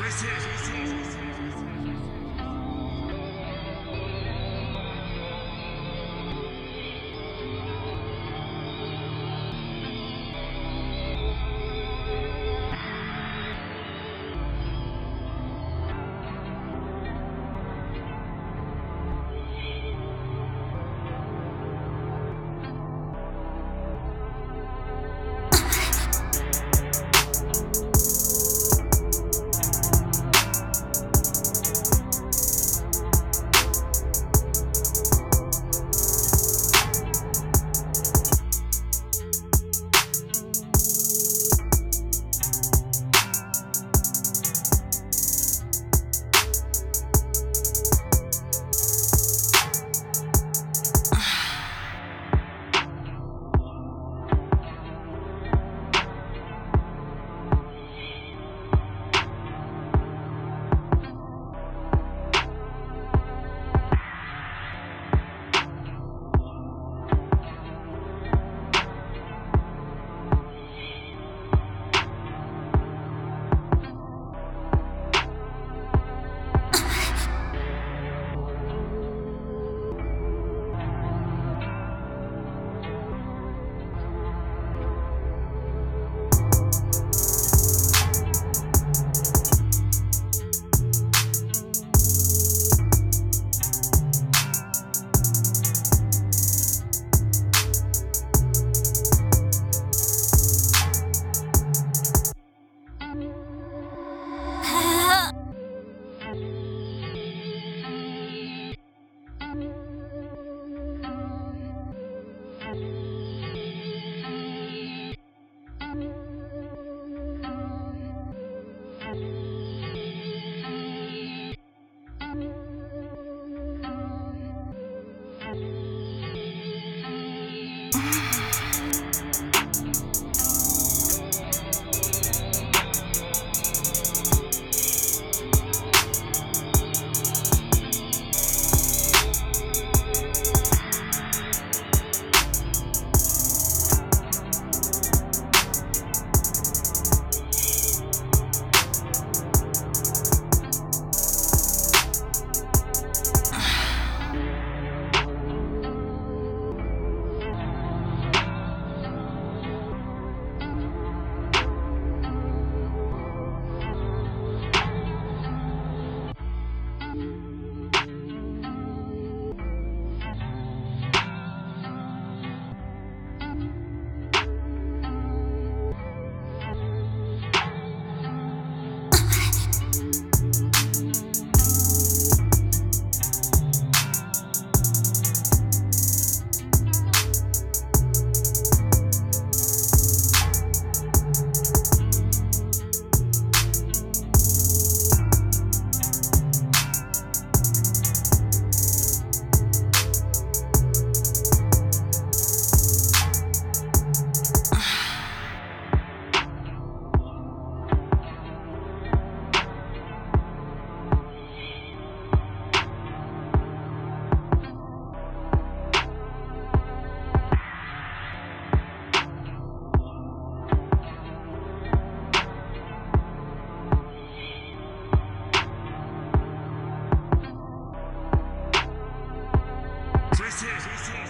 Francis. Twisted.